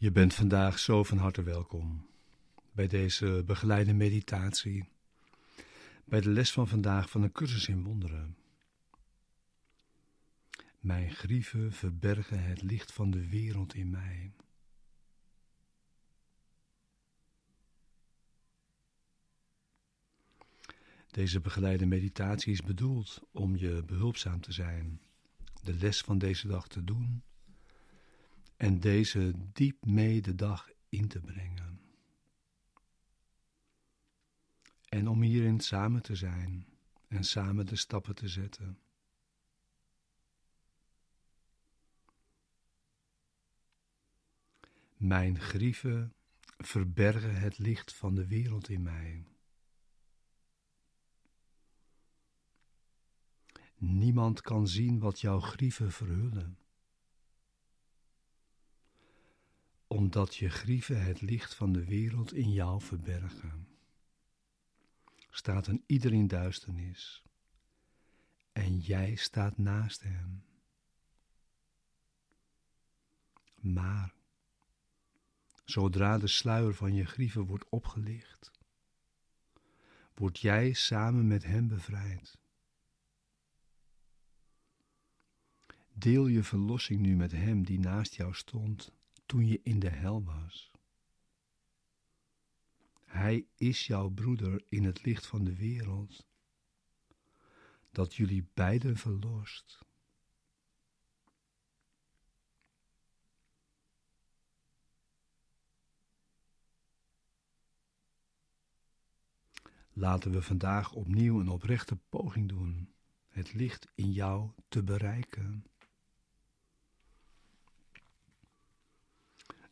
Je bent vandaag zo van harte welkom bij deze begeleide meditatie, bij de les van vandaag van een cursus in wonderen. Mijn grieven verbergen het licht van de wereld in mij. Deze begeleide meditatie is bedoeld om je behulpzaam te zijn, de les van deze dag te doen en deze diep mee de dag in te brengen. En om hierin samen te zijn en samen de stappen te zetten. Mijn grieven verbergen het licht van de wereld in mij. Niemand kan zien wat jouw grieven verhullen. Omdat je grieven het licht van de wereld in jou verbergen. Staat een ieder in duisternis. En jij staat naast hem. Maar zodra de sluier van je grieven wordt opgelicht, word jij samen met hem bevrijd. Deel je verlossing nu met Hem die naast jou stond toen je in de hel was. Hij is jouw broeder in het licht van de wereld, dat jullie beiden verlost. Laten we vandaag opnieuw een oprechte poging doen het licht in jou te bereiken.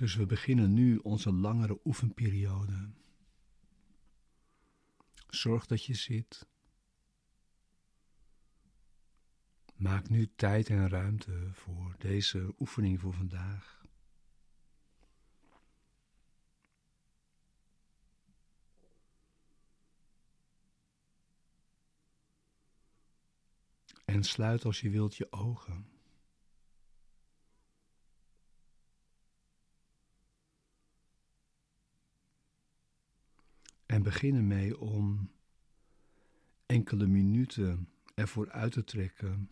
Dus we beginnen nu onze langere oefenperiode. Zorg dat je zit. Maak nu tijd en ruimte voor deze oefening voor vandaag. En sluit als je wilt je ogen. En begin ermee om enkele minuten ervoor uit te trekken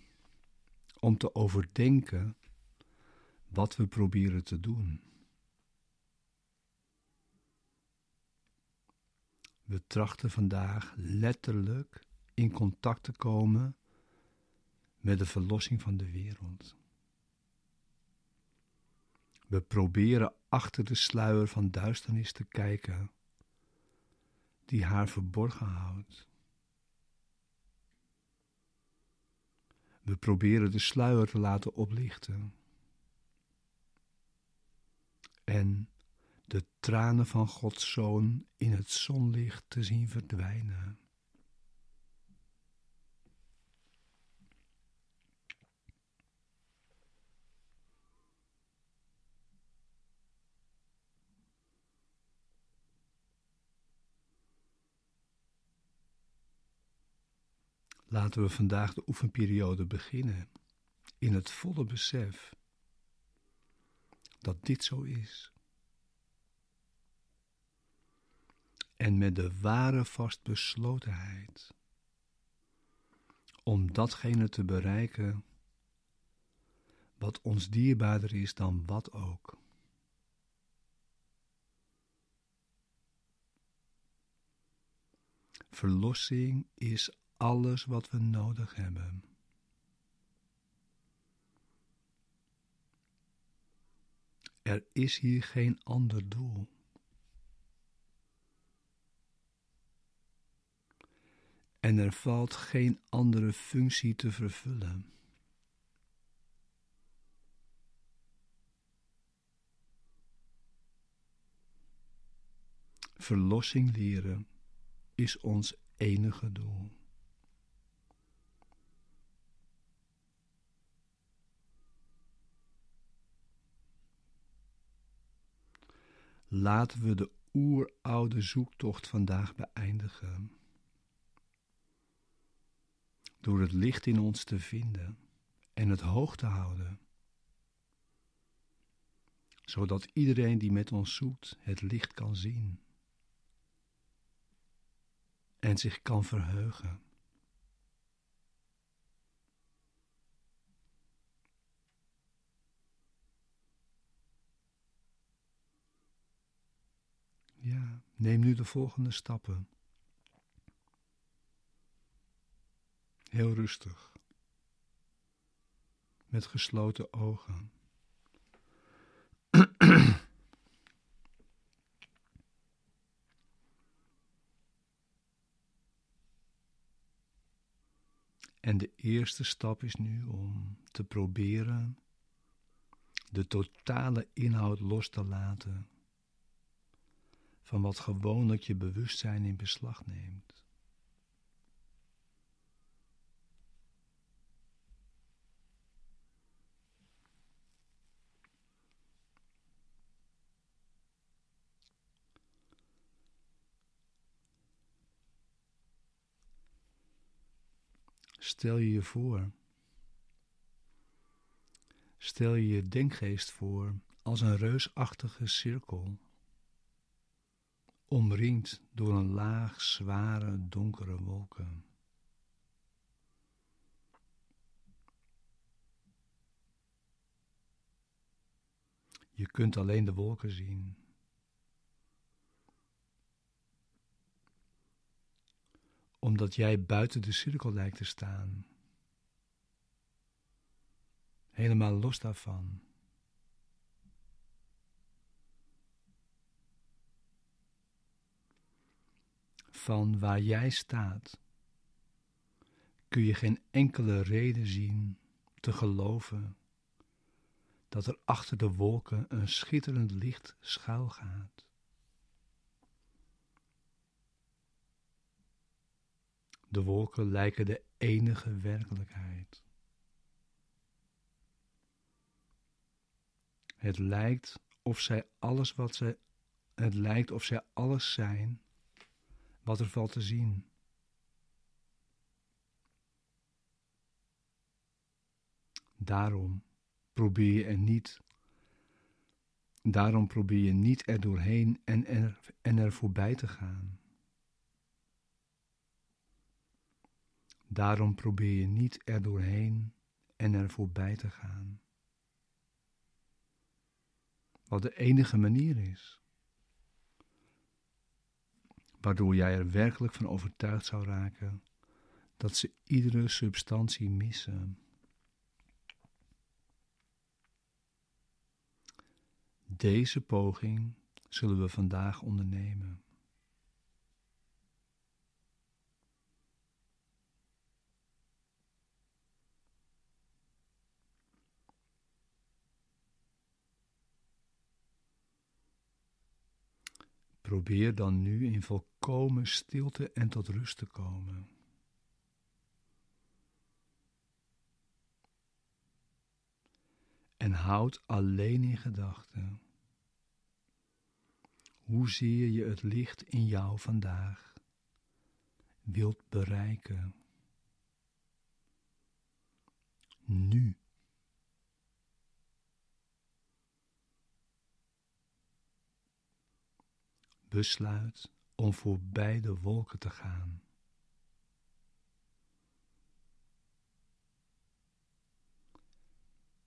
om te overdenken wat we proberen te doen. We trachten vandaag letterlijk in contact te komen met de verlossing van de wereld. We proberen achter de sluier van duisternis te kijken die haar verborgen houdt. We proberen de sluier te laten oplichten. En de tranen van Gods Zoon in het zonlicht te zien verdwijnen. Laten we vandaag de oefenperiode beginnen in het volle besef dat dit zo is. En met de ware vastbeslotenheid om datgene te bereiken wat ons dierbaarder is dan wat ook. Verlossing is alles wat we nodig hebben. Er is hier geen ander doel. En er valt geen andere functie te vervullen. Verlossing leren is ons enige doel. Laten we de oeroude zoektocht vandaag beëindigen. Door het licht in ons te vinden en het hoog te houden. zodat iedereen die met ons zoekt het licht kan zien en zich kan verheugen. Neem nu de volgende stappen. Heel rustig. Met gesloten ogen. En de eerste stap is nu om te proberen de totale inhoud los te laten van wat gewoonlijk je bewustzijn in beslag neemt. Stel je je voor. Stel je je denkgeest voor als een reusachtige cirkel, omringd door een laag zware donkere wolken. Je kunt alleen de wolken zien. omdat jij buiten de cirkel lijkt te staan. Helemaal los daarvan. Van waar jij staat kun je geen enkele reden zien te geloven dat er achter de wolken een schitterend licht schuilgaat. De wolken lijken de enige werkelijkheid. Het lijkt of zij alles wat zij, het lijkt of zij alles zijn wat er valt te zien. Daarom probeer je er niet, daarom probeer je niet er doorheen en er, en er voorbij te gaan. Daarom probeer je niet er doorheen en er voorbij te gaan. Wat de enige manier is. Waardoor jij er werkelijk van overtuigd zou raken dat ze iedere substantie missen. Deze poging zullen we vandaag ondernemen. Probeer dan nu in volkomen stilte en tot rust te komen. En houd alleen in gedachten. Hoezeer je het licht in jou vandaag wilt bereiken. Nu. Besluit om voorbij de wolken te gaan.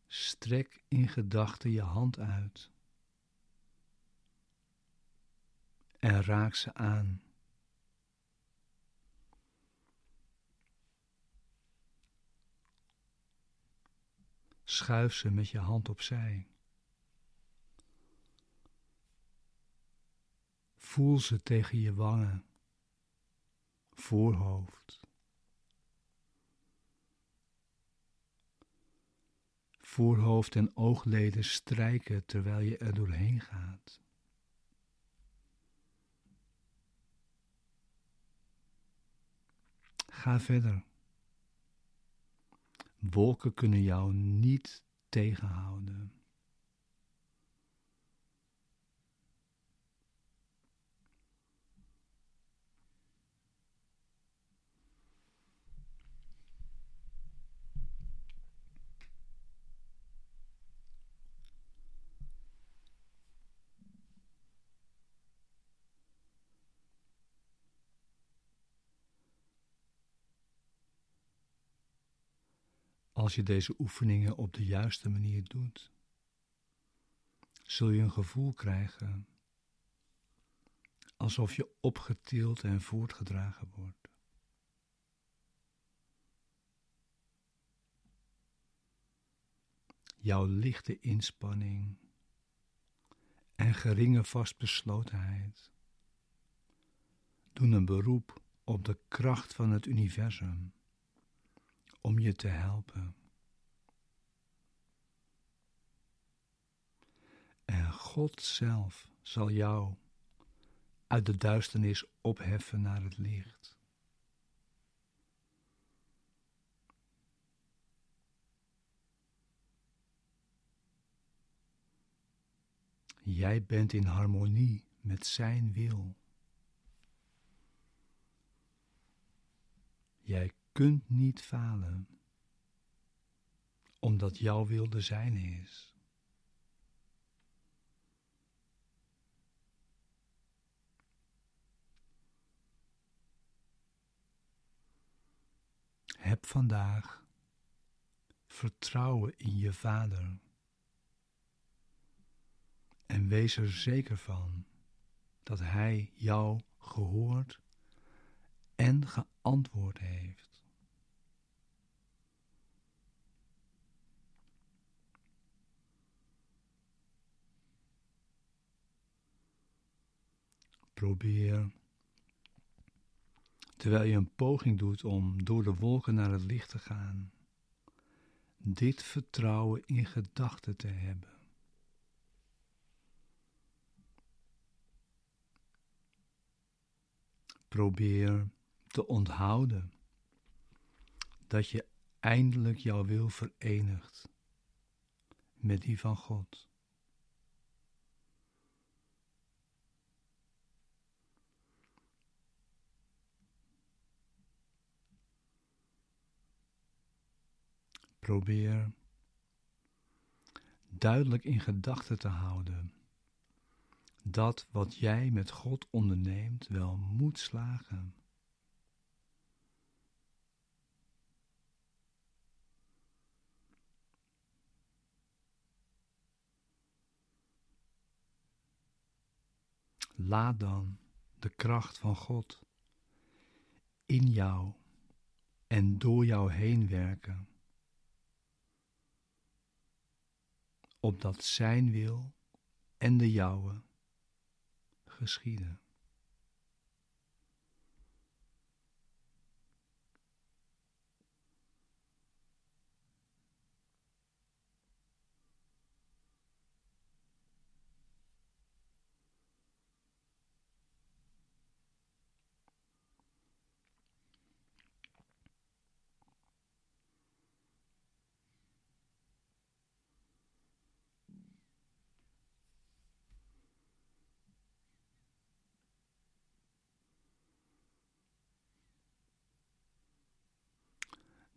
Strek in gedachten je hand uit en raak ze aan. Schuif ze met je hand opzij. Voel ze tegen je wangen, voorhoofd. Voorhoofd en oogleden strijken terwijl je er doorheen gaat. Ga verder. Wolken kunnen jou niet tegenhouden. Als je deze oefeningen op de juiste manier doet, zul je een gevoel krijgen alsof je opgetild en voortgedragen wordt. Jouw lichte inspanning en geringe vastbeslotenheid doen een beroep op de kracht van het universum om je te helpen. En God zelf zal jou uit de duisternis opheffen naar het licht. Jij bent in harmonie met Zijn wil. Jij kunt niet falen, omdat jouw wil de zijne is. Heb vandaag vertrouwen in je Vader en wees er zeker van dat Hij jou gehoord en geantwoord heeft. Probeer, terwijl je een poging doet om door de wolken naar het licht te gaan, dit vertrouwen in gedachten te hebben. Probeer te onthouden dat je eindelijk jouw wil verenigt met die van God. Probeer duidelijk in gedachten te houden dat wat jij met God onderneemt wel moet slagen. Laat dan de kracht van God in jou en door jou heen werken, opdat Zijn wil en de jouwe geschieden.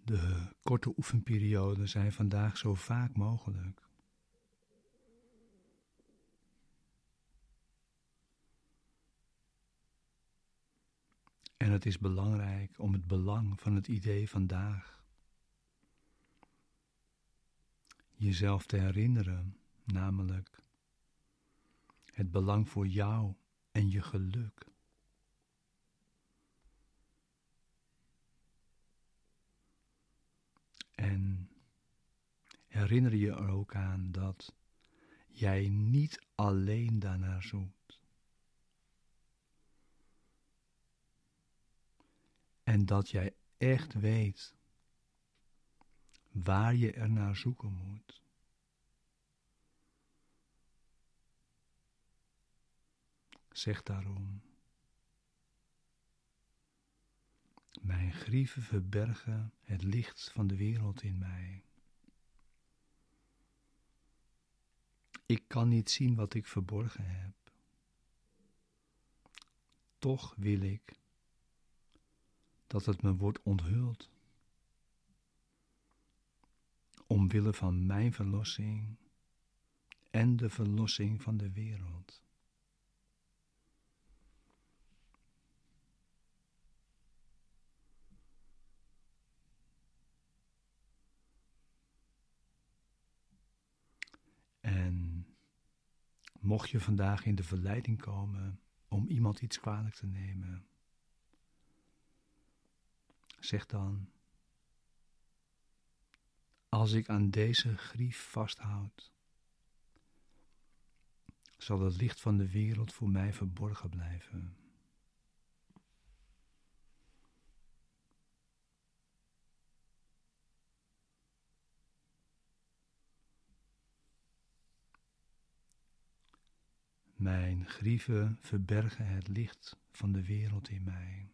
De korte oefenperioden zijn vandaag zo vaak mogelijk. En het is belangrijk om het belang van het idee vandaag jezelf te herinneren, namelijk het belang voor jou en je geluk. En herinner je er ook aan dat jij niet alleen daarnaar zoekt. En dat jij echt weet waar je er naar zoeken moet. Zeg daarom. Mijn grieven verbergen het licht van de wereld in mij. Ik kan niet zien wat ik verborgen heb. Toch wil ik dat het me wordt onthuld. Omwille van mijn verlossing en de verlossing van de wereld. Mocht je vandaag in de verleiding komen om iemand iets kwalijk te nemen, zeg dan: Als ik aan deze grief vasthoud, zal het licht van de wereld voor mij verborgen blijven. Mijn grieven verbergen het licht van de wereld in mij.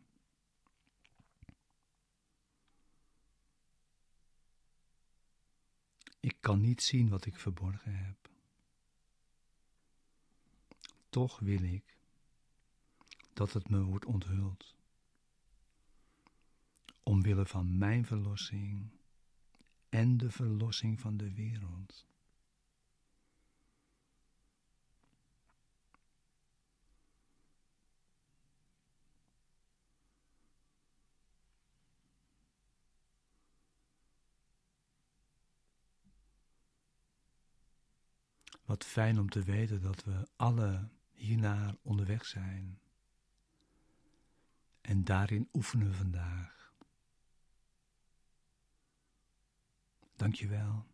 Ik kan niet zien wat ik verborgen heb. Toch wil ik dat het me wordt onthuld. Omwille van mijn verlossing en de verlossing van de wereld. Wat fijn om te weten dat we alle hiernaar onderweg zijn. En daarin oefenen we vandaag. Dank je wel.